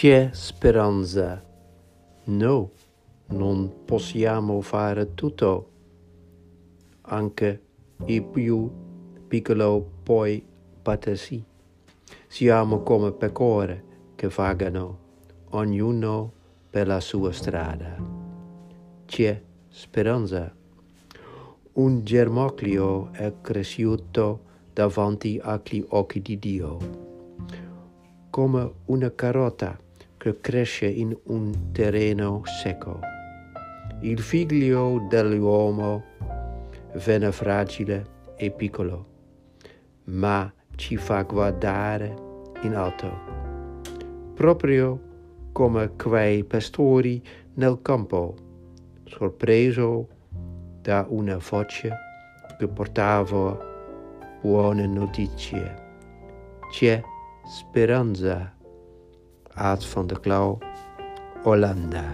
C'è speranza. No, non possiamo fare tutto. Anche i più piccolo poi battersi. Siamo come pecore che vagano, ognuno per la sua strada. C'è speranza. Un germoglio è cresciuto davanti agli occhi di Dio, come una carota che cresce in un terreno secco. Il figlio dell'uomo venne fragile e piccolo, ma ci fa guardare in alto, proprio come quei pastori nel campo, sorpreso da una voce che portava buone notizie. C'è speranza. Aard van der Klauw, Hollanda.